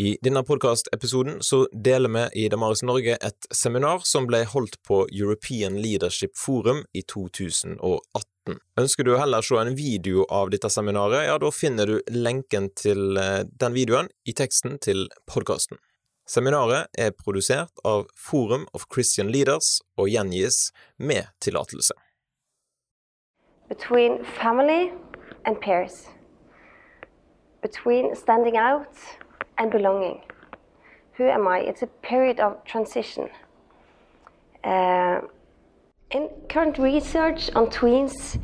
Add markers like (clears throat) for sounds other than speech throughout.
I denne podkastepisoden så deler vi i Damaris Norge et seminar som ble holdt på European Leadership Forum i 2018. Ønsker du heller se en video av dette seminaret, ja, da finner du lenken til eh, den videoen i teksten til podkasten. Seminaret er produsert av Forum of Christian Leaders og gjengis med tillatelse. Between family and peers. Between standing out and belonging. Who am I? It's a period of transition. Uh, in current research on tweens,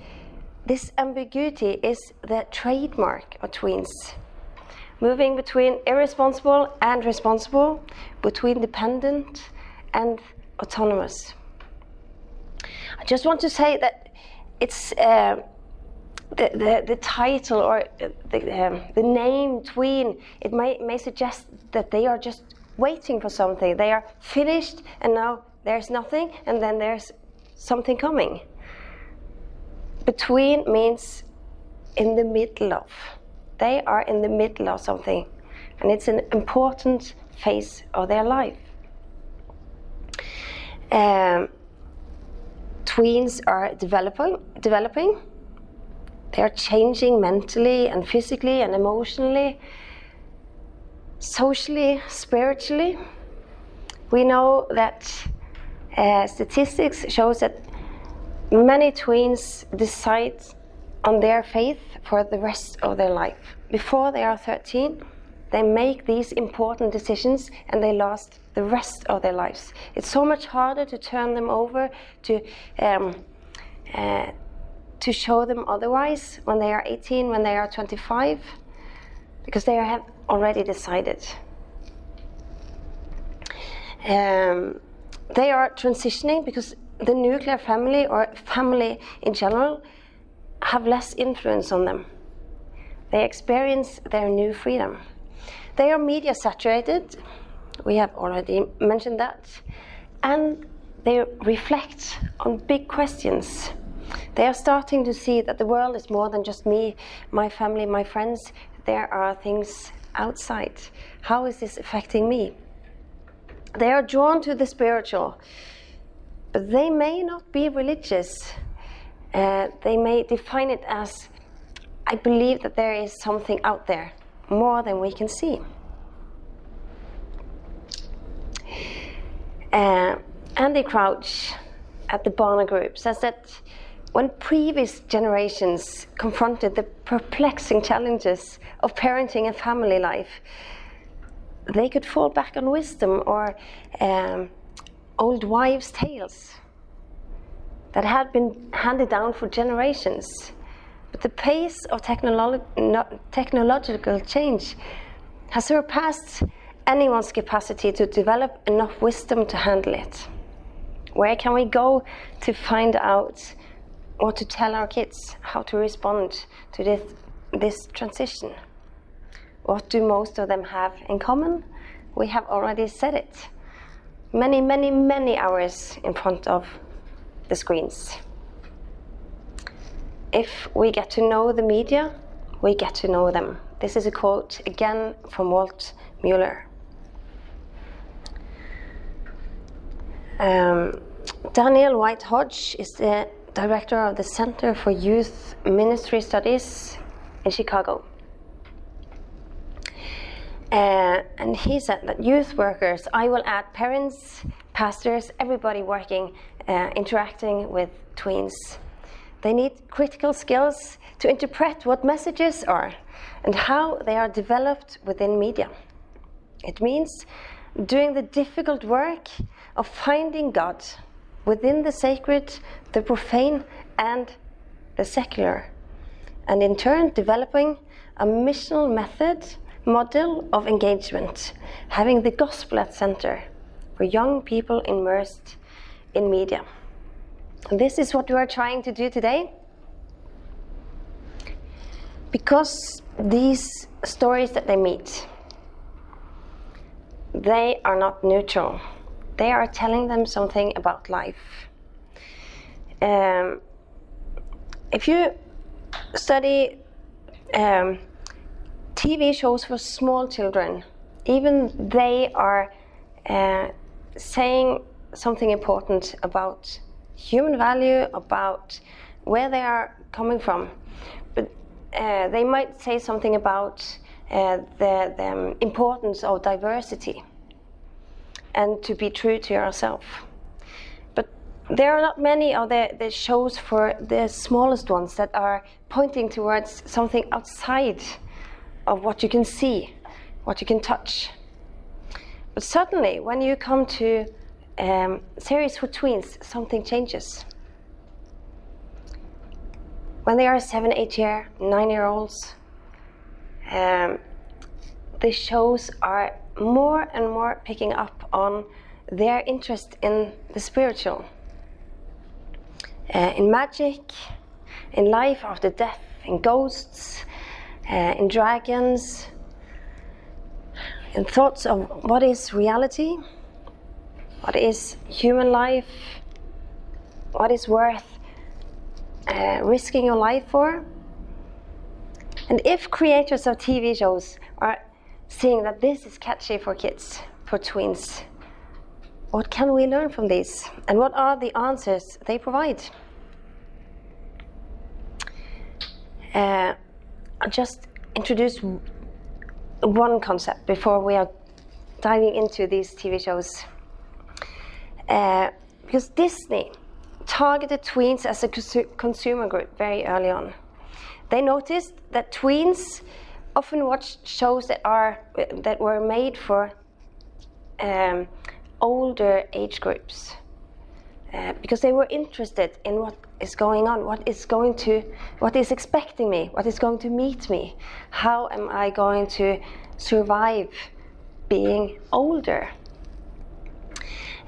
this ambiguity is the trademark of tweens. Moving between irresponsible and responsible, between dependent and autonomous. I just want to say that it's uh, the, the, the title or the, um, the name tween, it may, may suggest that they are just waiting for something. They are finished and now there's nothing and then there's something coming. Between means in the middle of. They are in the middle of something and it's an important phase of their life. Um, tweens are developing, developing they are changing mentally and physically and emotionally, socially, spiritually. We know that uh, statistics shows that many tweens decide on their faith for the rest of their life. Before they are 13, they make these important decisions and they last the rest of their lives. It's so much harder to turn them over to um, uh, to show them otherwise when they are 18, when they are 25, because they have already decided. Um, they are transitioning because the nuclear family or family in general have less influence on them. They experience their new freedom. They are media saturated, we have already mentioned that, and they reflect on big questions they are starting to see that the world is more than just me, my family, my friends. There are things outside. How is this affecting me? They are drawn to the spiritual, but they may not be religious. Uh, they may define it as I believe that there is something out there more than we can see. Uh, Andy Crouch at the Barna Group says that when previous generations confronted the perplexing challenges of parenting and family life, they could fall back on wisdom or um, old wives' tales that had been handed down for generations. But the pace of technolo no, technological change has surpassed anyone's capacity to develop enough wisdom to handle it. Where can we go to find out or to tell our kids how to respond to this, this transition. What do most of them have in common? We have already said it. Many, many, many hours in front of the screens. If we get to know the media, we get to know them. This is a quote again from Walt Mueller. Um, Daniel White Hodge is the director of the Center for Youth Ministry Studies in Chicago. Uh, and he said that youth workers, I will add parents, pastors, everybody working, uh, interacting with tweens. They need critical skills to interpret what messages are and how they are developed within media. It means doing the difficult work of finding God within the sacred, the profane, and the secular, and in turn developing a missional method model of engagement, having the gospel at center for young people immersed in media. This is what we are trying to do today. Because these stories that they meet, they are not neutral they are telling them something about life. Um, if you study um, TV shows for small children, even they are uh, saying something important about human value, about where they are coming from. But uh, they might say something about uh, the, the importance of diversity and to be true to yourself. But there are not many of the, the shows for the smallest ones that are pointing towards something outside of what you can see, what you can touch. But suddenly, when you come to um, series for tweens, something changes. When they are seven, eight year, nine year olds, um, the shows are more and more picking up on their interest in the spiritual, uh, in magic, in life after death, in ghosts, uh, in dragons, in thoughts of what is reality, what is human life, what is worth uh, risking your life for. And if creators of TV shows are seeing that this is catchy for kids, for tweens, what can we learn from this? And what are the answers they provide? Uh, I'll just introduce one concept before we are diving into these TV shows. Uh, because Disney targeted tweens as a consumer group very early on. They noticed that tweens often watched shows that are that were made for um, older age groups uh, because they were interested in what is going on, what is going to, what is expecting me, what is going to meet me, how am I going to survive being older.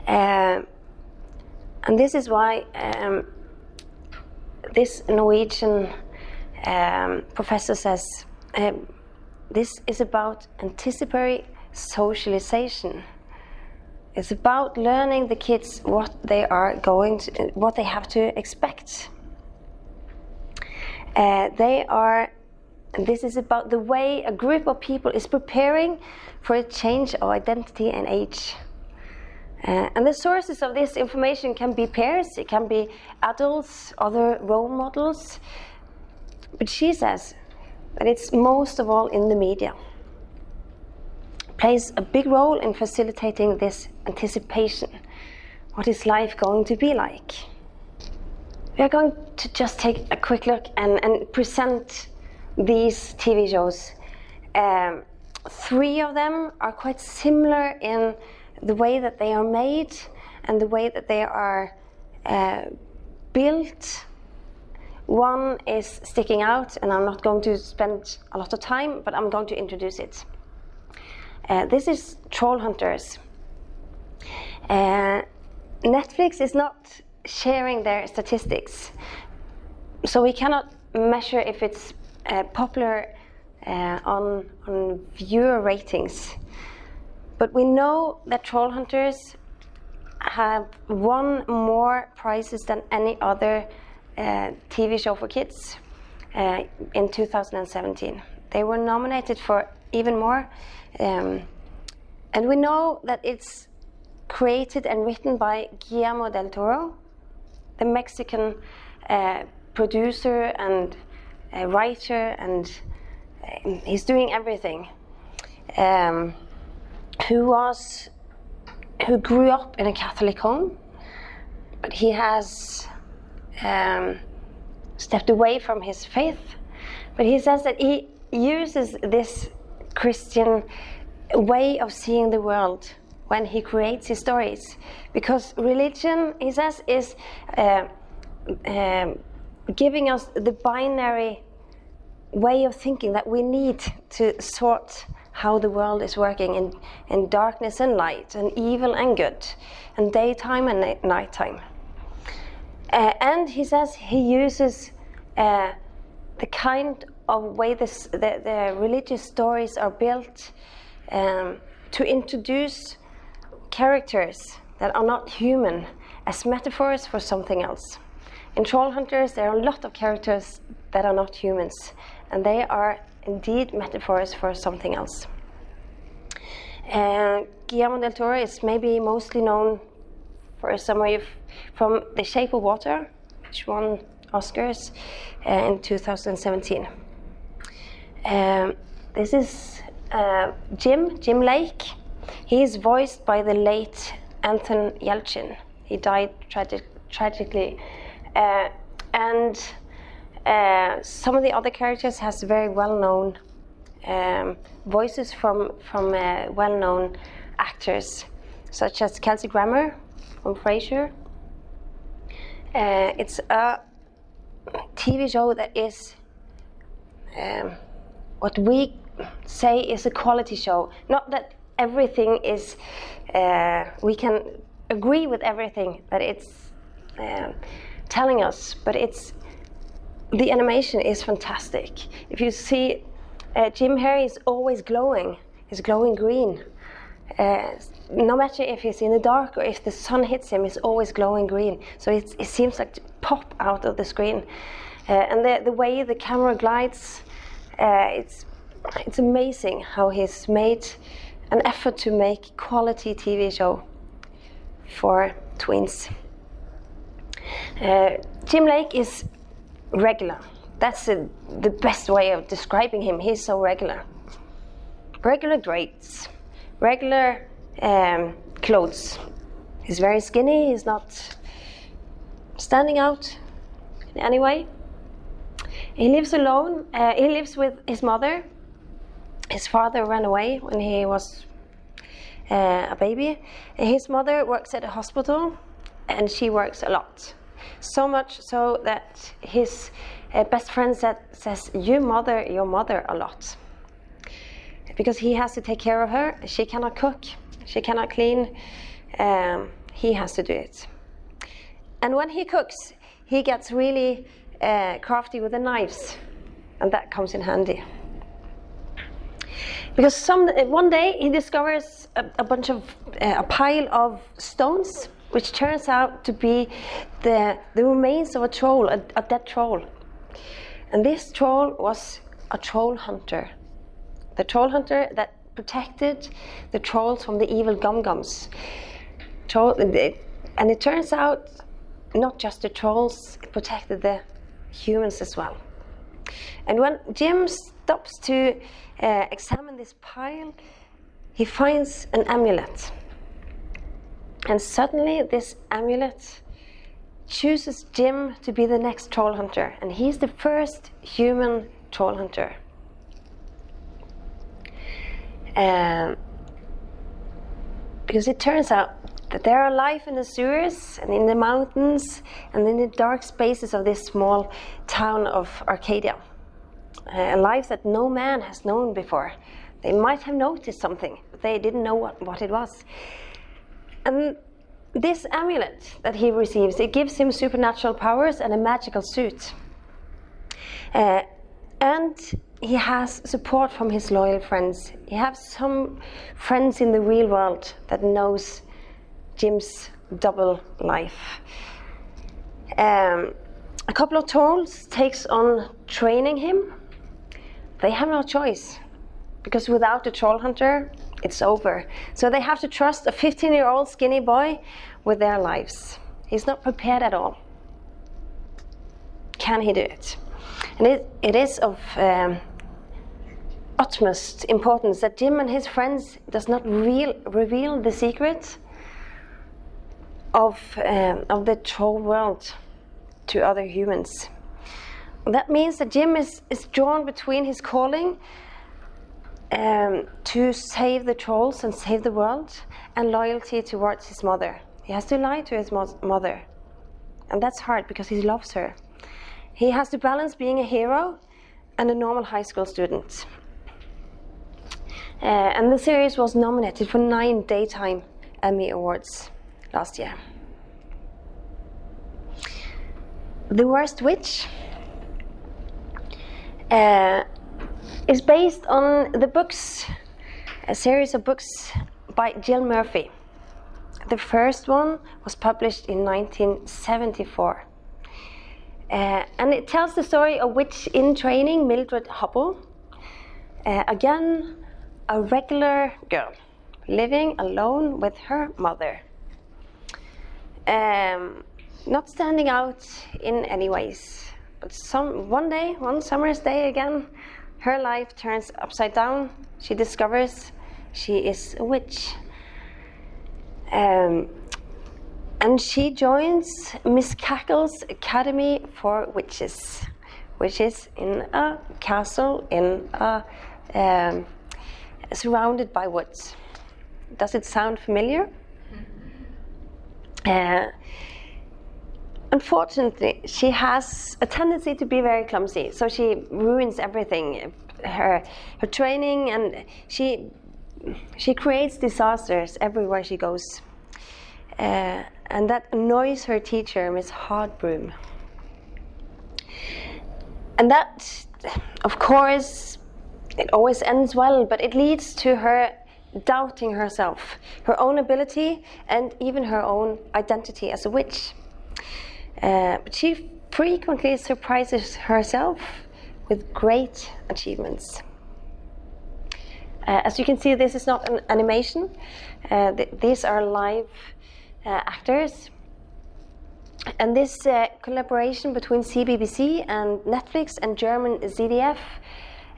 Uh, and this is why um, this Norwegian um, professor says um, this is about anticipatory socialization. It's about learning the kids what they are going to, what they have to expect. Uh, they are, this is about the way a group of people is preparing for a change of identity and age. Uh, and the sources of this information can be peers, it can be adults, other role models. But she says that it's most of all in the media. Plays a big role in facilitating this anticipation. What is life going to be like? We are going to just take a quick look and, and present these TV shows. Um, three of them are quite similar in the way that they are made and the way that they are uh, built. One is sticking out, and I'm not going to spend a lot of time, but I'm going to introduce it. Uh, this is Troll Hunters. Uh, Netflix is not sharing their statistics, so we cannot measure if it's uh, popular uh, on, on viewer ratings. But we know that troll hunters have won more prizes than any other TV show for kids uh, in 2017. They were nominated for even more. Um, and we know that it's created and written by Guillermo del Toro, the Mexican uh, producer and uh, writer, and uh, he's doing everything. Um, who was who grew up in a Catholic home, but he has um, stepped away from his faith. But he says that he uses this Christian way of seeing the world when he creates his stories, because religion, he says, is uh, um, giving us the binary way of thinking that we need to sort how the world is working in, in darkness and light, and evil and good, and daytime and nighttime. Uh, and he says he uses uh, the kind of way this, the, the, religious stories are built um, to introduce characters that are not human as metaphors for something else. In Troll Hunters, there are a lot of characters that are not humans, and they are indeed metaphors for something else. Uh, Guillermo del Toro is maybe mostly known for some of from The Shape of Water, which won Oscars uh, in 2017. Um, this is uh, Jim, Jim Lake. He is voiced by the late Anton Yelchin. He died tragi tragically. Uh, and uh, some of the other characters has very well-known um, voices from, from uh, well-known actors, such as Kelsey Grammer from Frasier. Uh, it's a TV show that is um, what we say is a quality show. Not that everything is, uh, we can agree with everything that it's uh, telling us, but it's the animation is fantastic. If you see, uh, Jim Harry is always glowing. He's glowing green. Uh, no matter if he's in the dark or if the sun hits him, he's always glowing green. So it seems like to pop out of the screen. Uh, and the, the way the camera glides, uh, it's, it's amazing how he's made an effort to make quality TV show for twins. Uh, Jim Lake is regular. That's a, the best way of describing him. He's so regular. Regular grades, regular um, clothes. He's very skinny. He's not standing out in any way. He lives alone. Uh, he lives with his mother. His father ran away when he was uh, a baby. His mother works at a hospital, and she works a lot. So much so that his uh, best friend said, says, "You mother your mother a lot." Because he has to take care of her. She cannot cook. She cannot clean. Um, he has to do it. And when he cooks, he gets really uh, crafty with the knives, and that comes in handy. Because some one day he discovers a, a bunch of uh, a pile of stones, which turns out to be the the remains of a troll, a, a dead troll. And this troll was a troll hunter, the troll hunter that protected the trolls from the evil Gumm-Gumms. Troll, and it turns out not just the trolls, it protected the humans as well. And when Jim stops to uh, examine this pile, he finds an amulet. And suddenly, this amulet chooses Jim to be the next troll hunter, and he's the first human troll hunter. Um, because it turns out that there are life in the sewers and in the mountains and in the dark spaces of this small town of Arcadia. Uh, a life that no man has known before. They might have noticed something, but they didn't know what, what it was. And this amulet that he receives, it gives him supernatural powers and a magical suit. Uh, and he has support from his loyal friends. He has some friends in the real world that knows Jim's double life. Um, a couple of trolls takes on training him. They have no choice because without the troll hunter, it's over. So they have to trust a 15 year old skinny boy with their lives. He's not prepared at all. Can he do it? And it, it is of um, utmost importance that Jim and his friends does not real, reveal the secret of, um, of the troll world to other humans. That means that Jim is, is drawn between his calling um, to save the trolls and save the world and loyalty towards his mother. He has to lie to his mo- mother. And that's hard because he loves her. He has to balance being a hero and a normal high school student. Uh, and the series was nominated for nine Daytime Emmy Awards last year. The Worst Witch uh, is based on the books, a series of books by Jill Murphy. The first one was published in 1974. Uh, and it tells the story of witch in training, Mildred Hubble. Uh, again, a regular girl, living alone with her mother. Um, not standing out in any ways, but some one day, one summer's day again, her life turns upside down. She discovers she is a witch. Um, and she joins Miss Cackle's Academy for Witches, which is in a castle in a, um, surrounded by woods. Does it sound familiar? Uh, unfortunately, she has a tendency to be very clumsy, so she ruins everything. Her her training and she she creates disasters everywhere she goes. Uh, and that annoys her teacher, Miss Hardbroom. And that, of course, it always ends well, but it leads to her doubting herself, her own ability, and even her own identity as a witch. Uh, but she frequently surprises herself with great achievements. Uh, as you can see, this is not an animation. Uh, th these are live uh, actors. And this uh, collaboration between CBBC and Netflix and German ZDF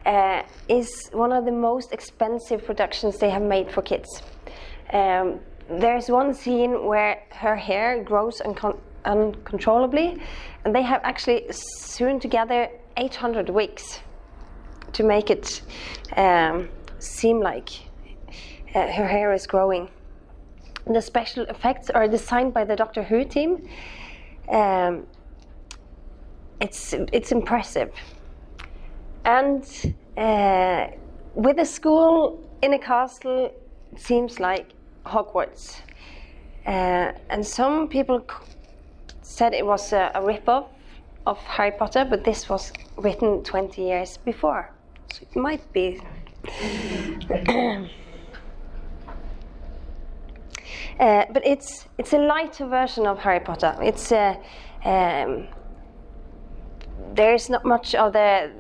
uh, is one of the most expensive productions they have made for kids. Um, there's one scene where her hair grows uncon uncontrollably, and they have actually sewn together 800 wigs to make it um, seem like uh, her hair is growing. The special effects are designed by the Doctor Who team. Um, it's it's impressive, and uh, with a school in a castle, it seems like Hogwarts. Uh, and some people said it was a, a rip-off of Harry Potter, but this was written 20 years before, so it might be. (clears throat) Uh, but it's it's a lighter version of Harry Potter. It's uh, um, there's not much of the,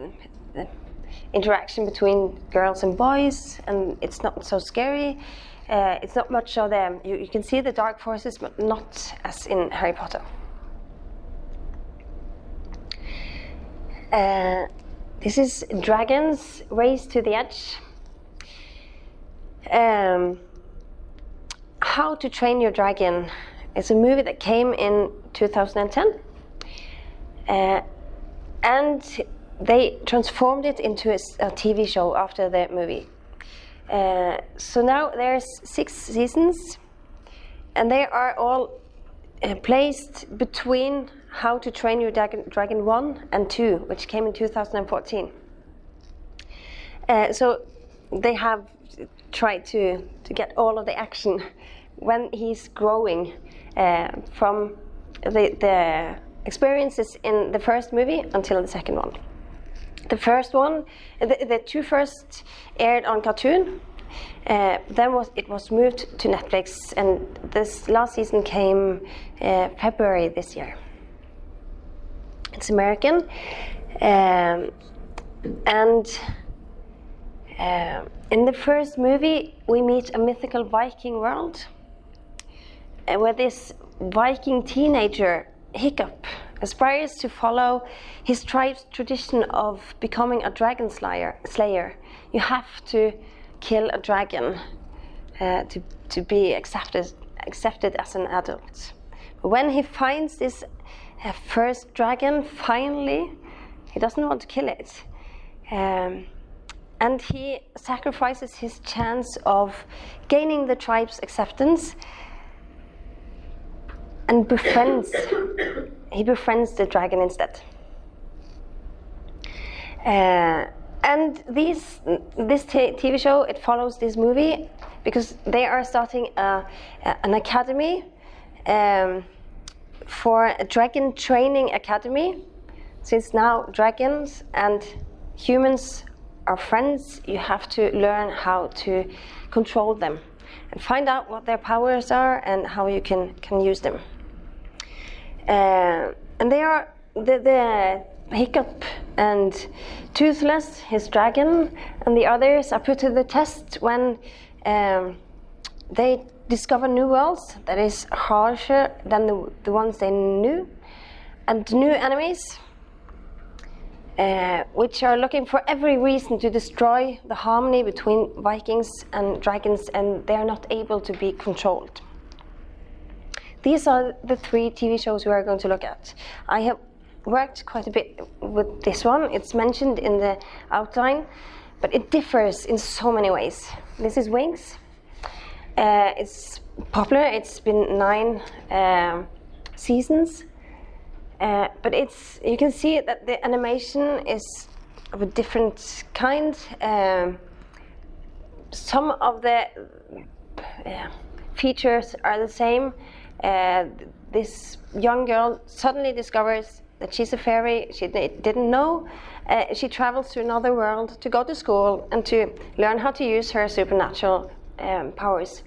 interaction between girls and boys, and it's not so scary. Uh, it's not much of them. You, you, can see the dark forces, but not as in Harry Potter. Uh, this is Dragons Race to the Edge. Um, how to Train Your Dragon is a movie that came in 2010. Uh, and they transformed it into a, a, TV show after the movie. Uh, so now there's six seasons, and they are all uh, placed between How to Train Your Dragon, Dragon 1 and 2, which came in 2014. Uh, so they have tried to, to get all of the action when he's growing uh, from the, the experiences in the first movie until the second one. The first one, the, the two first aired on Cartoon. Uh, then was it was moved to Netflix, and this last season came uh, February this year. It's American, um, and uh, in the first movie we meet a mythical Viking world where this Viking teenager, Hiccup, aspires to follow his tribe's tradition of becoming a dragon slayer. slayer. You have to kill a dragon uh, to, to be accepted, accepted as an adult. But when he finds this uh, first dragon, finally, he doesn't want to kill it. Um, and he sacrifices his chance of gaining the tribe's acceptance and befriends he befriends the dragon instead. Uh, and these this TV show it follows this movie because they are starting a, an academy um, for a dragon training academy. Since now dragons and humans are friends, you have to learn how to control them and find out what their powers are and how you can, can use them. Uh, and they are the, the Hiccup and Toothless, his dragon, and the others are put to the test when um, they discover new worlds that is harsher than the, the ones they knew, and new enemies, uh, which are looking for every reason to destroy the harmony between Vikings and dragons, and they are not able to be controlled. These are the three TV shows we are going to look at. I have worked quite a bit with this one. It's mentioned in the outline, but it differs in so many ways. This is Winx. Uh, it's popular. It's been nine uh, seasons, uh, but it's you can see that the animation is of a different kind. Um, some of the uh, features are the same. This young girl suddenly discovers that she's a fairy. She didn't know. Uh, she travels to another world to go to school and to learn how to use her supernatural um, powers.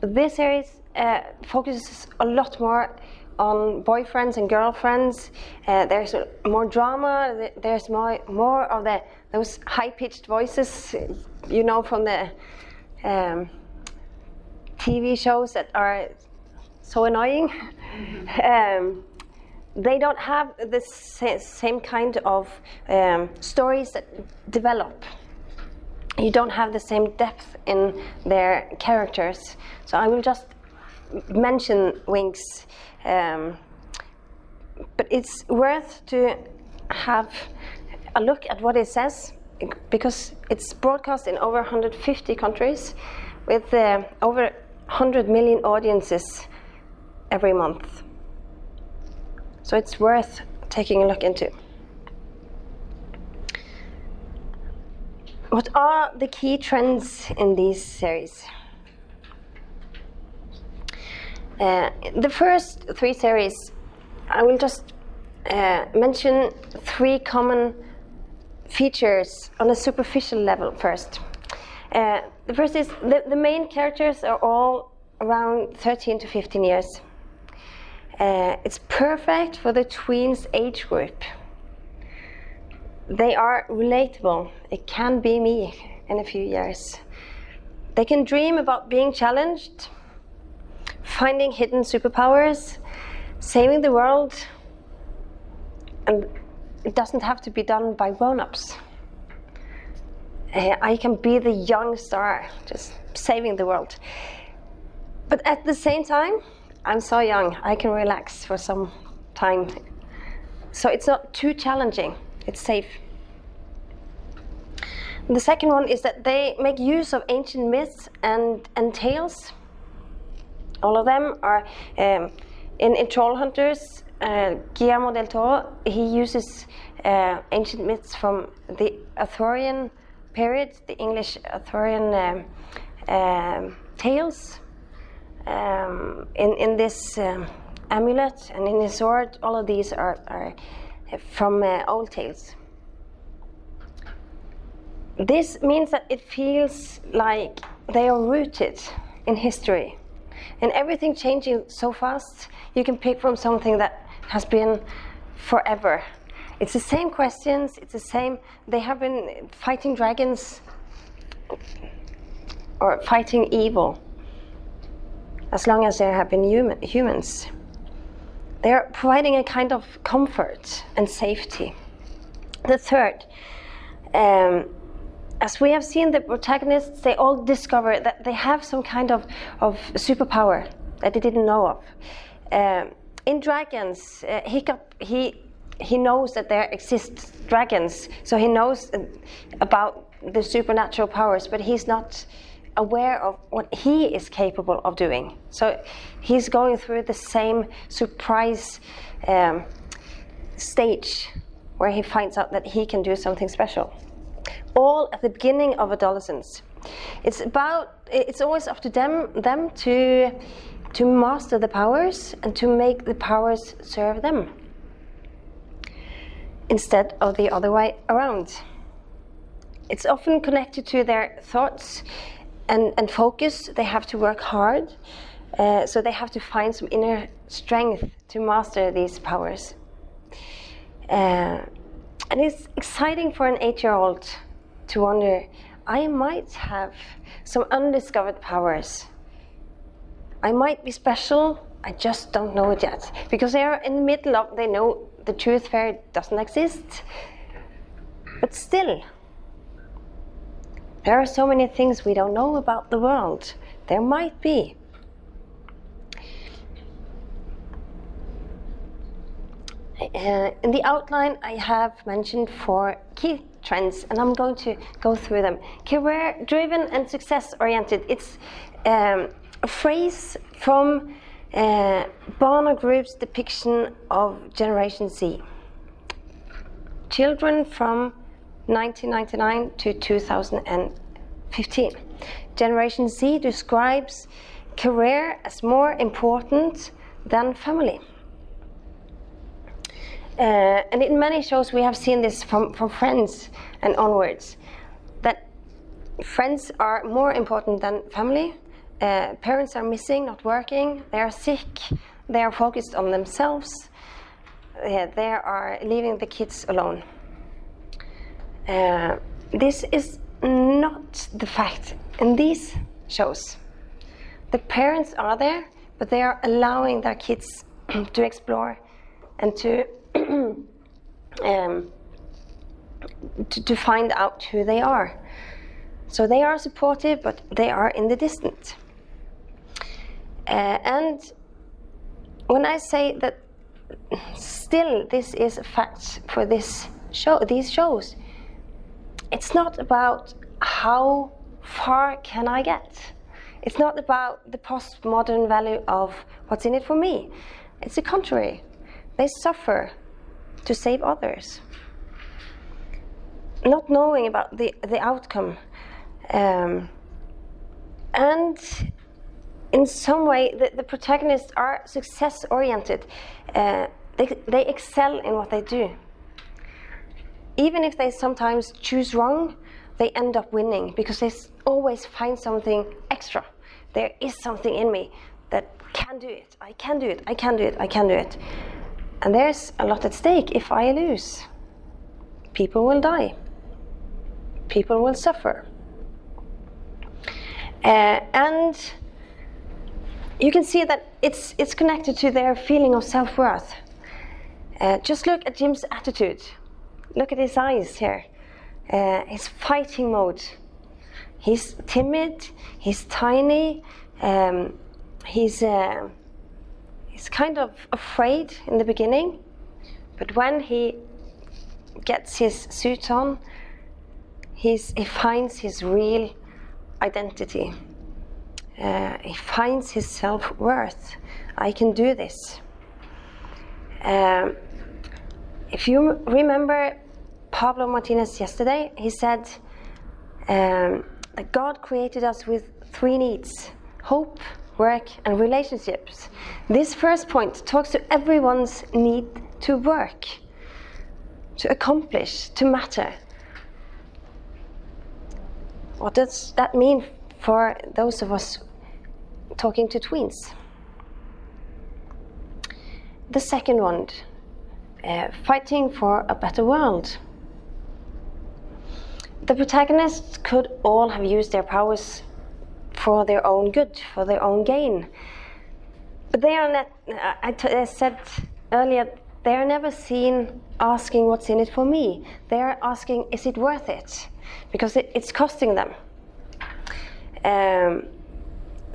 But this series uh, focuses a lot more on boyfriends and girlfriends. Uh, there's more drama. There's more more of the those high-pitched voices, you know, from the um, TV shows that are so annoying. um, they don't have the same kind of um, stories that develop. You don't have the same depth in their characters. So I will just mention Winx. Um, but it's worth to have a look at what it says because it's broadcast in over 150 countries with uh, over 100 million audiences every month. So it's worth taking a look into. What are the key trends in these series? Uh, the first three series, I will just uh, mention three common features on a superficial level first. Uh, the first is the, the main characters are all around 13 to 15 years. Uh, it's perfect for the tweens age group. They are relatable. It can be me in a few years. They can dream about being challenged, finding hidden superpowers, saving the world, and it doesn't have to be done by grown ups. Uh, I can be the young star, just saving the world. But at the same time, I'm so young, I can relax for some time. So it's not too challenging, it's safe. The second one is that they make use of ancient myths and, and tales. All of them are um, in, in Troll Hunters. Uh, Guillermo del Toro he uses uh, ancient myths from the Arthurian period, the English Arthurian um, um, tales um, in, in this um, amulet and in his sword, all of these are, are from uh, old tales. This means that it feels like they are rooted in history. And everything changing so fast, you can pick from something that has been forever. It's the same questions, it's the same, they have been fighting dragons or fighting evil as long as there have been human, humans. They are providing a kind of comfort and safety. The third, um, as we have seen, the protagonists they all discover that they have some kind of, of superpower that they didn't know of. Um, in Dragons, uh, Hiccup he he knows that there exist dragons, so he knows uh, about the supernatural powers, but he's not aware of what he is capable of doing. So he's going through the same surprise um, stage where he finds out that he can do something special. All at the beginning of adolescence. It's about. It's always up to them them to to master the powers and to make the powers serve them instead of the other way around. It's often connected to their thoughts and, and focus, they have to work hard. Uh, so they have to find some inner strength to master these powers. Uh, and it's exciting for an eight year old to wonder I might have some undiscovered powers I might be special, I just don't know it yet. Because they are in the middle of, they know the truth fairy doesn't exist. But still, there are so many things we don't know about the world. There might be. Uh, in the outline, I have mentioned four key trends, and I'm going to go through them. Career driven and success oriented. It's um, a phrase from uh, Barna Group's depiction of Generation Z. Children from 1999 to 2015. Generation Z describes career as more important than family. Uh, and in many shows, we have seen this from, from friends and onwards that friends are more important than family. Uh, parents are missing, not working, they are sick, they are focused on themselves, uh, they are leaving the kids alone. Uh, this is not the fact in these shows. The parents are there, but they are allowing their kids (clears throat) to explore and to (clears throat) um, to, to, find out who they are. So they are supportive, but they are in the distance. Uh, and when I say that still this is a fact for this show, these shows, it's not about how far can I get. It's not about the postmodern value of what's in it for me. It's the contrary. They suffer to save others. Not knowing about the, the outcome. Um, and in some way, the, the protagonists are success oriented. Uh, they, they excel in what they do. Even if they sometimes choose wrong, they end up winning because they always find something extra. There is something in me that can do it. I can do it. I can do it. I can do it. And there's a lot at stake if I lose. People will die. People will suffer. Uh, and you can see that it's, it's connected to their feeling of self worth. Uh, just look at Jim's attitude. Look at his eyes here. Uh, his fighting mode. He's timid, he's tiny, um, he's. Uh, he's kind of afraid in the beginning, but when he gets his suit on, he's, he finds his real identity. Uh, he finds his self worth. I can do this. Um, if you remember Pablo Martinez yesterday, he said um, that God created us with three needs hope, work, and relationships. This first point talks to everyone's need to work, to accomplish, to matter. What does that mean for those of us talking to tweens? The second one, uh, fighting for a better world. The protagonists could all have used their powers for their own good, for their own gain. But they are not, I said earlier, they are never seen asking what's in it for me. They are asking, is it worth it? Because it, it's costing them. Um,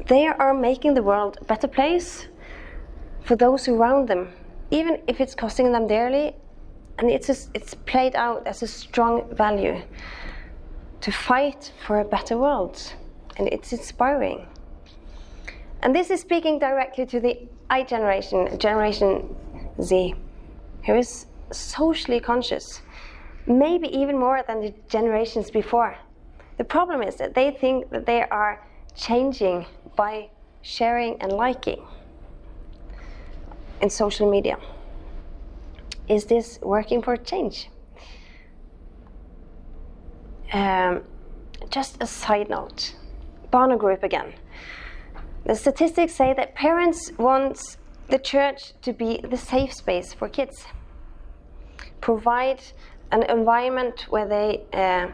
they are making the world a better place for those around them, even if it's costing them dearly. And it's, it's played out as a strong value to fight for a better world and it's inspiring. And this is speaking directly to the I generation, Generation Z, who is socially conscious, maybe even more than the generations before. The problem is that they think that they are changing by sharing and liking in social media. Is this working for change? Um, just a side note Barna Group again. The statistics say that parents want the church to be the safe space for kids, provide an environment where they uh,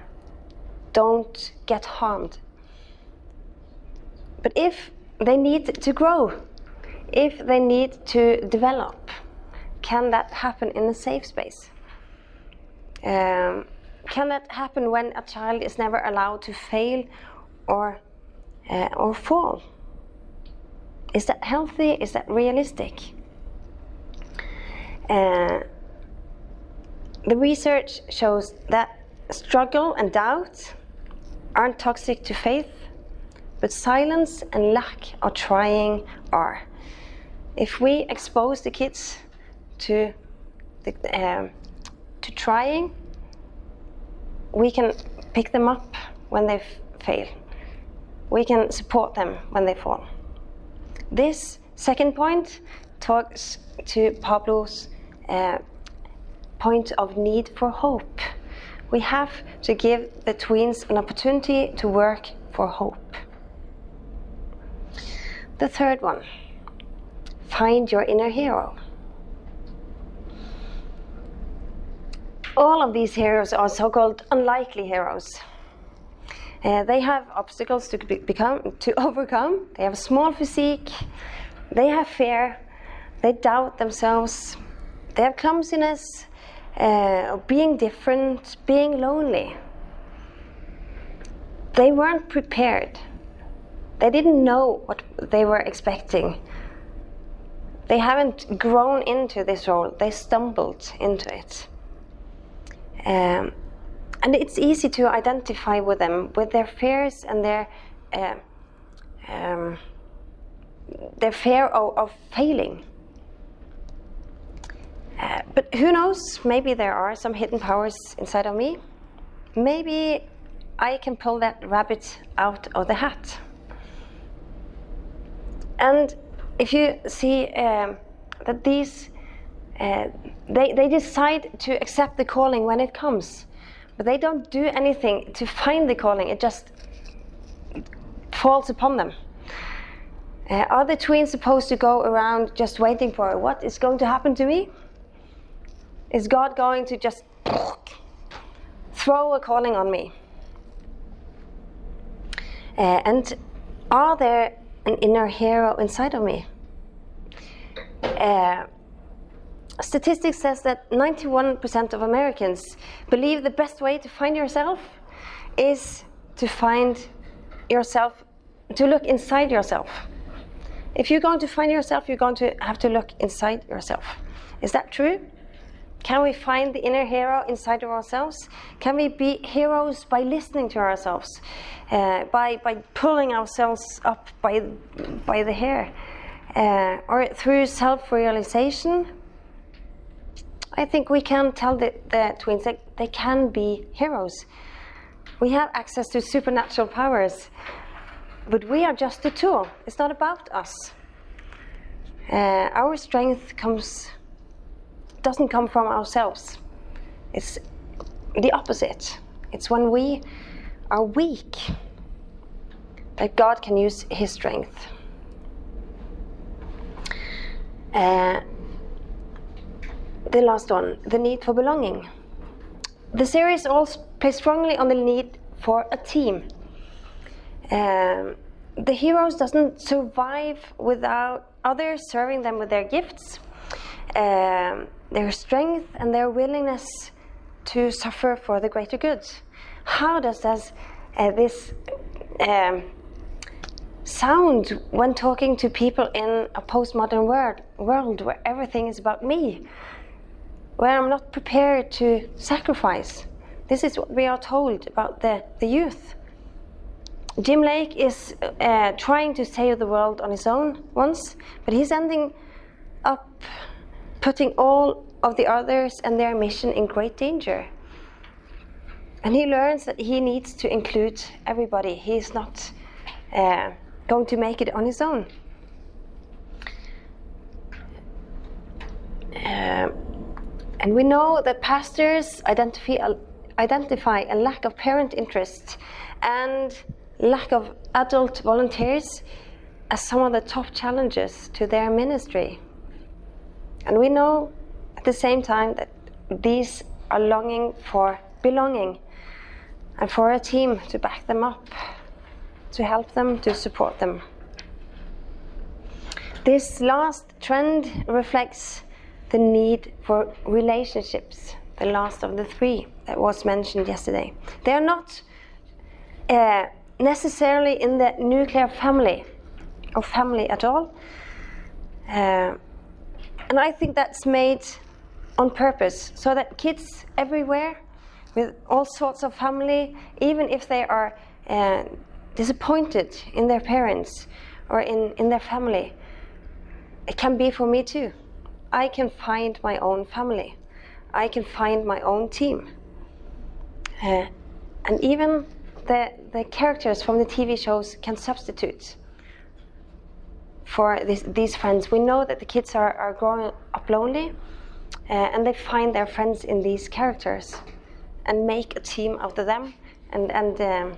don't get harmed. But if they need to grow, if they need to develop, can that happen in a safe space? Um, can that happen when a child is never allowed to fail or, uh, or fall? Is that healthy? Is that realistic? Uh, the research shows that struggle and doubt aren't toxic to faith, but silence and lack of trying are. If we expose the kids to the, um, to trying, we can pick them up when they fail. We can support them when they fall. This second point talks to Pablo's uh, point of need for hope. We have to give the tweens an opportunity to work for hope. The third one find your inner hero. All of these heroes are so called unlikely heroes. Uh, they have obstacles to be, become to (laughs) overcome. They have a small physique. They have fear. They doubt themselves. They have clumsiness, uh, being different, being lonely. They weren't prepared. They didn't know what they were expecting. They haven't grown into this role. They stumbled into it. Um, and it's easy to identify with them, with their fears and their uh, um, their fear of, of failing. Uh, but who knows? Maybe there are some hidden powers inside of me. Maybe I can pull that rabbit out of the hat. And if you see um, that these, uh, they, they decide to accept the calling when it comes, but they don't do anything to find the calling, it just falls upon them. Uh, are the tweens supposed to go around just waiting for what is going to happen to me? Is God going to just throw a calling on me? Uh, and are there an inner hero inside of me? Uh, statistics says that 91% of Americans believe the best way to find yourself is to find yourself, to look inside yourself. If you're going to find yourself, you're going to have to look inside yourself. Is that true? Can we find the inner hero inside of ourselves? Can we be heroes by listening to ourselves, uh, by, by pulling ourselves up by, by the hair, uh, or through self realization? I think we can tell the, the twins that they can be heroes. We have access to supernatural powers, but we are just a tool. It's not about us. Uh, our strength comes doesn't come from ourselves. It's the opposite. It's when we are weak that God can use His strength. Uh, the last one, the need for belonging. The series also plays strongly on the need for a team. Um, the heroes doesn't survive without others serving them with their gifts, um, their strength, and their willingness to suffer for the greater good. How does this, uh, this um, sound when talking to people in a postmodern world, world where everything is about me? Where I'm not prepared to sacrifice. This is what we are told about the, the youth. Jim Lake is uh, trying to save the world on his own once, but he's ending up putting all of the others and their mission in great danger. And he learns that he needs to include everybody. He's not uh, going to make it on his own. Uh, and we know that pastors identify a, uh, identify a lack of parent interest and lack of adult volunteers as some of the top challenges to their ministry. And we know at the same time that these are longing for belonging and for a team to back them up, to help them, to support them. This last trend reflects the need for relationships, the last of the three that was mentioned yesterday. They are not uh, necessarily in the nuclear family or family at all. Uh, and I think that's made on purpose so that kids everywhere with all sorts of family, even if they are uh, disappointed in their parents or in, in their family, it can be for me too. I can find my own family. I can find my own team. Uh, and even the, the characters from the TV shows can substitute for this, these friends. We know that the kids are, are growing up lonely uh, and they find their friends in these characters and make a team out of them. And, and um,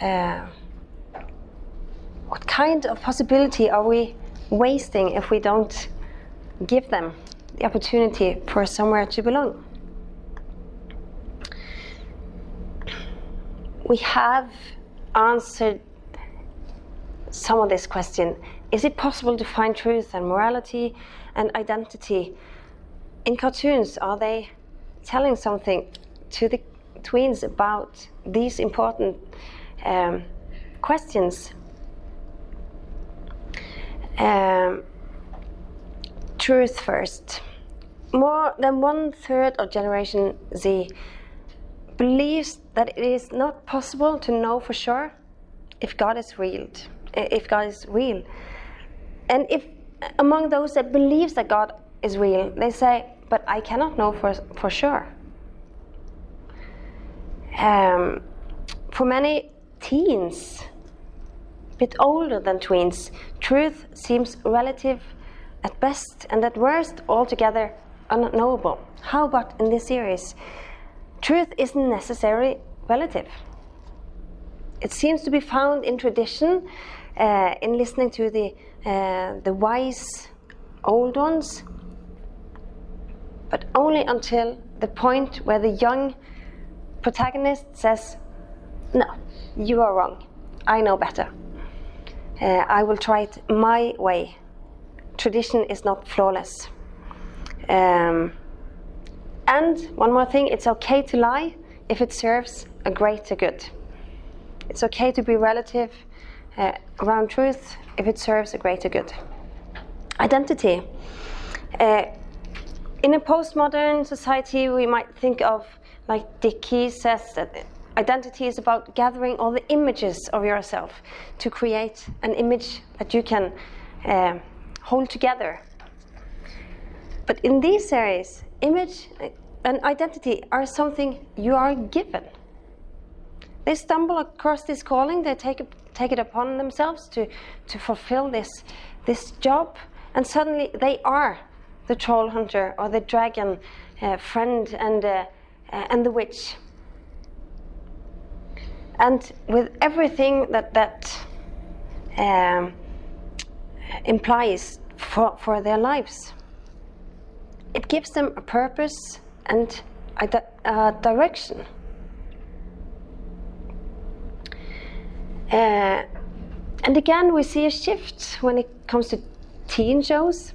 uh, what kind of possibility are we wasting if we don't give them the opportunity for somewhere to belong? We have answered some of this question. Is it possible to find truth and morality and identity in cartoons? Are they telling something to the tweens about these important um, questions? Um, truth first. More than one third of Generation Z believes that it is not possible to know for sure if God is real. If God is real, and if among those that believes that God is real, they say, "But I cannot know for for sure." Um, for many teens, a bit older than tweens, truth seems relative at best and at worst altogether unknowable. How about in this series? Truth isn't necessarily relative. It seems to be found in tradition, uh, in listening to the, uh, the wise old ones, but only until the point where the young protagonist says, No, you are wrong. I know better. Uh, I will try it my way. Tradition is not flawless. Um, and one more thing it's okay to lie if it serves a greater good. It's okay to be relative uh, around truth if it serves a greater good. Identity. Uh, in a postmodern society, we might think of like Dick Keyes says, that identity is about gathering all the images of yourself to create an image that you can uh, hold together. But in these areas, image and identity are something you are given. They stumble across this calling, they take, take it upon themselves to, to fulfill this, this job, and suddenly they are the troll hunter or the dragon uh, friend and uh, uh, and the witch. And with everything that that um, implies for, for their lives, it gives them a purpose and a, a direction. Uh, and again, we see a shift when it comes to teen shows,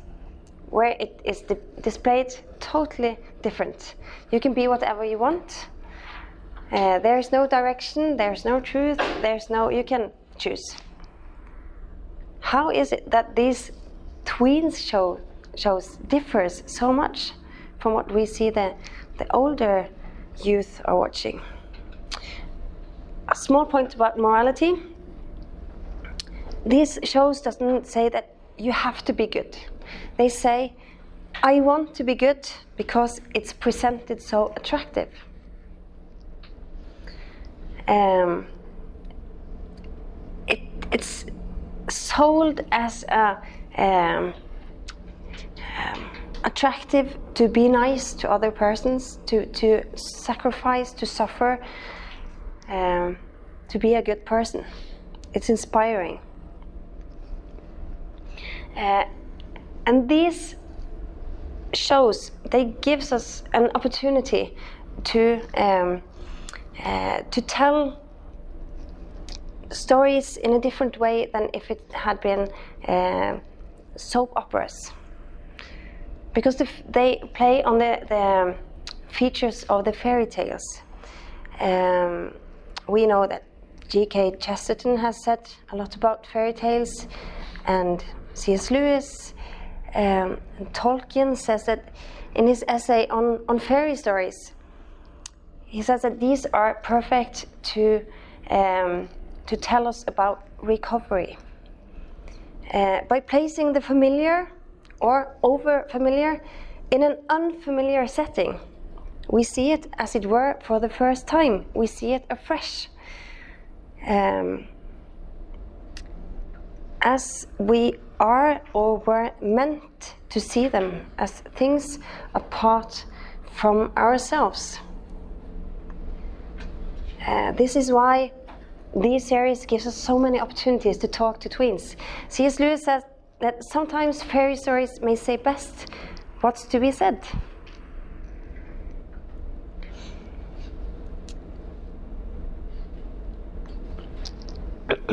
where it is di displayed totally different. You can be whatever you want. Uh, there's no direction, there's no truth, there's no, you can choose. How is it that these tweens show, shows differs so much from what we see the, the older youth are watching? A small point about morality. These shows doesn't say that you have to be good. They say I want to be good because it's presented so attractive. Um, it, it's sold as a, um, um, attractive to be nice to other persons, to, to sacrifice, to suffer, um, to be a good person. It's inspiring. Uh, and these shows they gives us an opportunity to um, uh, to tell stories in a different way than if it had been uh, soap operas because the, they play on the, the features of the fairy tales. Um, we know that G.K. Chesterton has said a lot about fairy tales, and C.S. Lewis um, and Tolkien says that in his essay on, on fairy stories, he says that these are perfect to, um, to tell us about recovery. Uh, by placing the familiar or over familiar in an unfamiliar setting, we see it as it were for the first time, we see it afresh. Um, as we are or were meant to see them as things apart from ourselves. Uh, this is why these series gives us so many opportunities to talk to twins. C.S. Lewis says that sometimes fairy stories may say best what's to be said. (clears throat)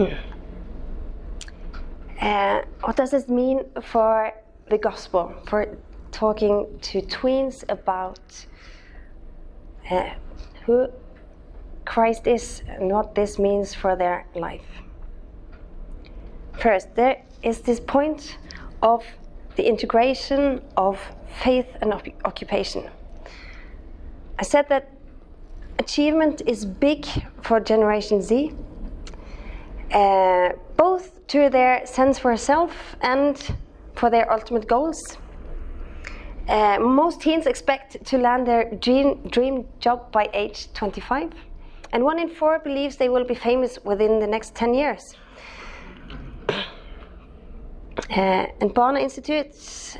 uh, what does this mean for the gospel, for talking to twins about uh, who Christ is and what this means for their life? First, there is this point of the integration of faith and occupation. I said that achievement is big for Generation Z, uh, both to their sense for self and for their ultimate goals. Uh, most teens expect to land their dream, dream job by age 25, and one in four believes they will be famous within the next 10 years. Uh, and Barna Institute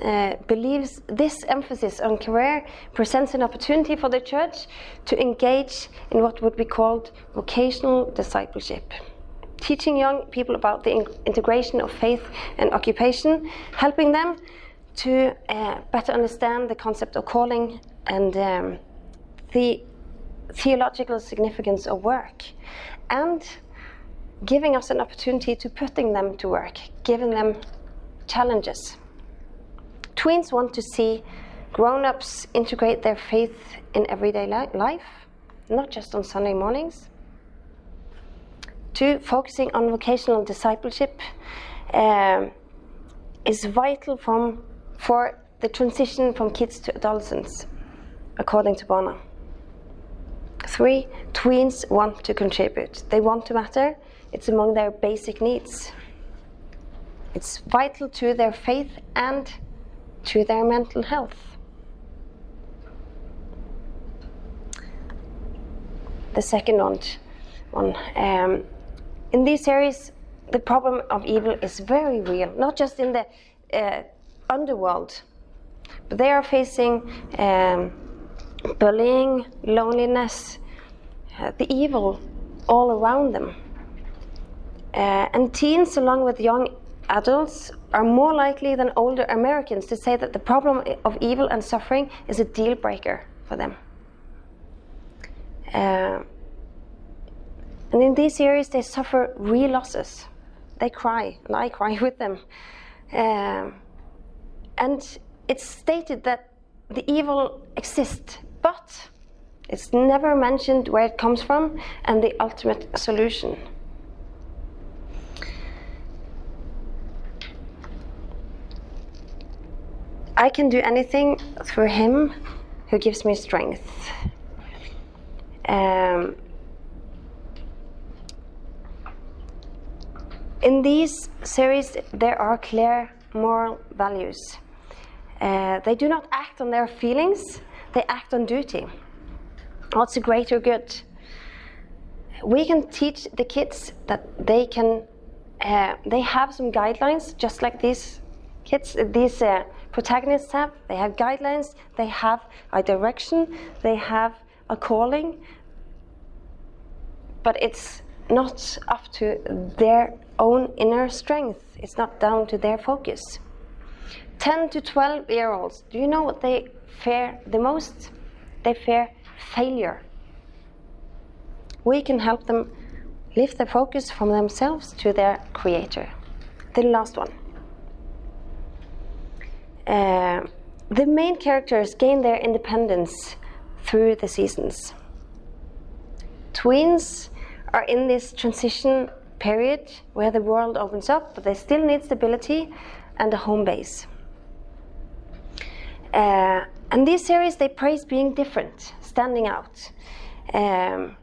uh, believes this emphasis on career presents an opportunity for the church to engage in what would be called vocational discipleship. Teaching young people about the in integration of faith and occupation, helping them to uh, better understand the concept of calling and um, the theological significance of work, and giving us an opportunity to putting them to work, giving them challenges. Tweens want to see grown ups integrate their faith in everyday li life, not just on Sunday mornings. Two, focusing on vocational discipleship um, is vital from, for the transition from kids to adolescents, according to Barna. Three, tweens want to contribute. They want to matter. It's among their basic needs. It's vital to their faith and to their mental health. The second one, one um, in these series, the problem of evil is very real, not just in the uh, underworld, but they are facing um, bullying, loneliness, uh, the evil all around them. Uh, and teens, along with young adults are more likely than older Americans to say that the problem of evil and suffering is a deal breaker for them. Uh, and in these series, they suffer real losses. They cry, and I cry (laughs) with them. Uh, and it's stated that the evil exists, but it's never mentioned where it comes from and the ultimate solution. I can do anything through Him who gives me strength. Um, in these series, there are clear moral values. Uh, they do not act on their feelings, they act on duty. What's a greater good? We can teach the kids that they can, uh, they have some guidelines, just like these kids, these uh, protagonists have. They have guidelines, they have a direction, they have a calling, but it's not up to their own inner strength. It's not down to their focus. 10 to 12 year olds, do you know what they fear the most? They fear failure. We can help them lift their focus from themselves to their creator. The last one. Uh, the main characters gain their independence through the seasons. Twins are in this transition period where the world opens up, but they still need stability and a home base. Uh, and these series, they praise being different, standing out. Um,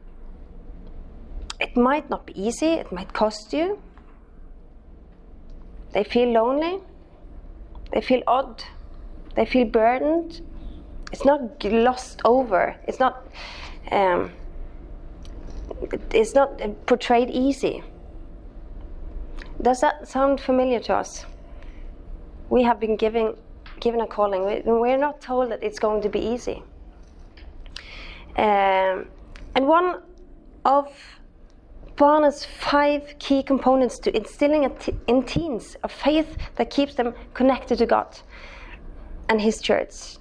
it might not be easy, it might cost you. They feel lonely, they feel odd, they feel burdened. It's not glossed over, it's not. Um, it's not portrayed easy. Does that sound familiar to us? We have been given given a calling. We're not told that it's going to be easy. Um, and one of Barna's five key components to instilling in teens a faith that keeps them connected to God and His church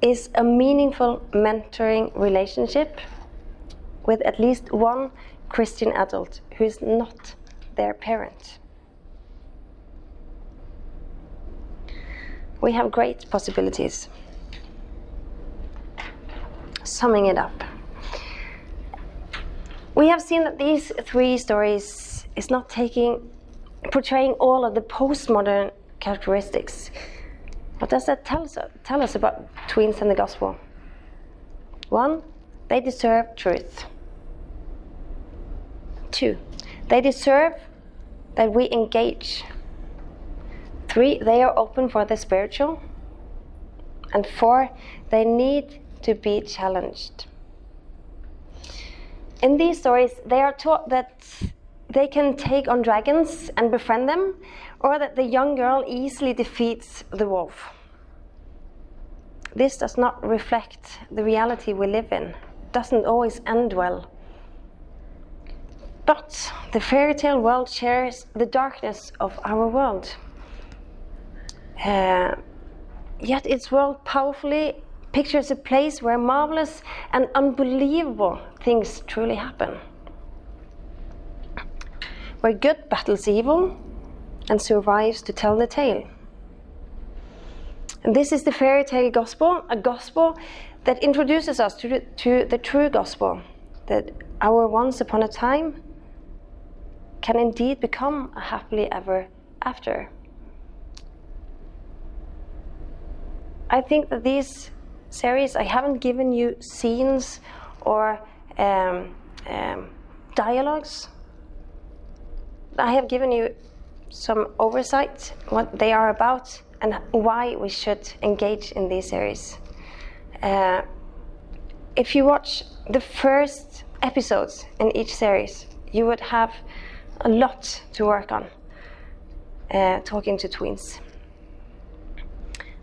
is a meaningful mentoring relationship with at least one Christian adult who is not their parent. We have great possibilities. Summing it up, we have seen that these three stories is not taking portraying all of the postmodern characteristics. What does that tell us, tell us about twins and the gospel? One, they deserve truth. Two, they deserve that we engage. Three, they are open for the spiritual. And four, they need to be challenged. In these stories, they are taught that they can take on dragons and befriend them, or that the young girl easily defeats the wolf. This does not reflect the reality we live in, it doesn't always end well. But the fairy tale world shares the darkness of our world. Uh, yet its world powerfully pictures a place where marvelous and unbelievable things truly happen. Where good battles evil and survives to tell the tale. And this is the fairy tale gospel, a gospel that introduces us to the, to the true gospel, that our once upon a time can indeed become a happily ever after. I think that these series, I haven't given you scenes or um, um, dialogues. I have given you some oversight, what they are about, and why we should engage in these series. Uh, if you watch the first episodes in each series, you would have a lot to work on uh, talking to tweens.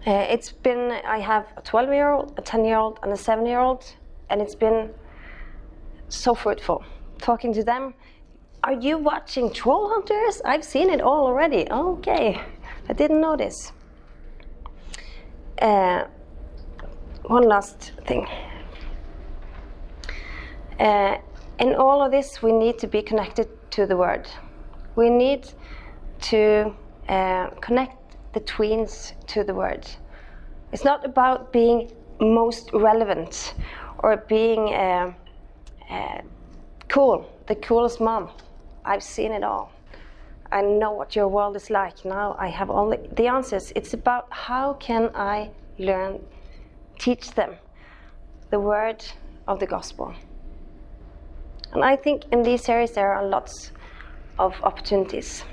Uh, it's been, I have a 12 year old, a 10 year old, and a 7 year old, and it's been so fruitful talking to them. Are you watching Troll Hunters? I've seen it all already. Okay, I didn't this. Uh, one last thing. Uh, in all of this, we need to be connected to the Word. We need to uh, connect the tweens to the Word. It's not about being most relevant or being uh, uh, cool, the coolest mom. I've seen it all. I know what your world is like. Now I have all the answers. It's about how can I learn, teach them the word of the gospel. And I think in these areas there are lots of opportunities.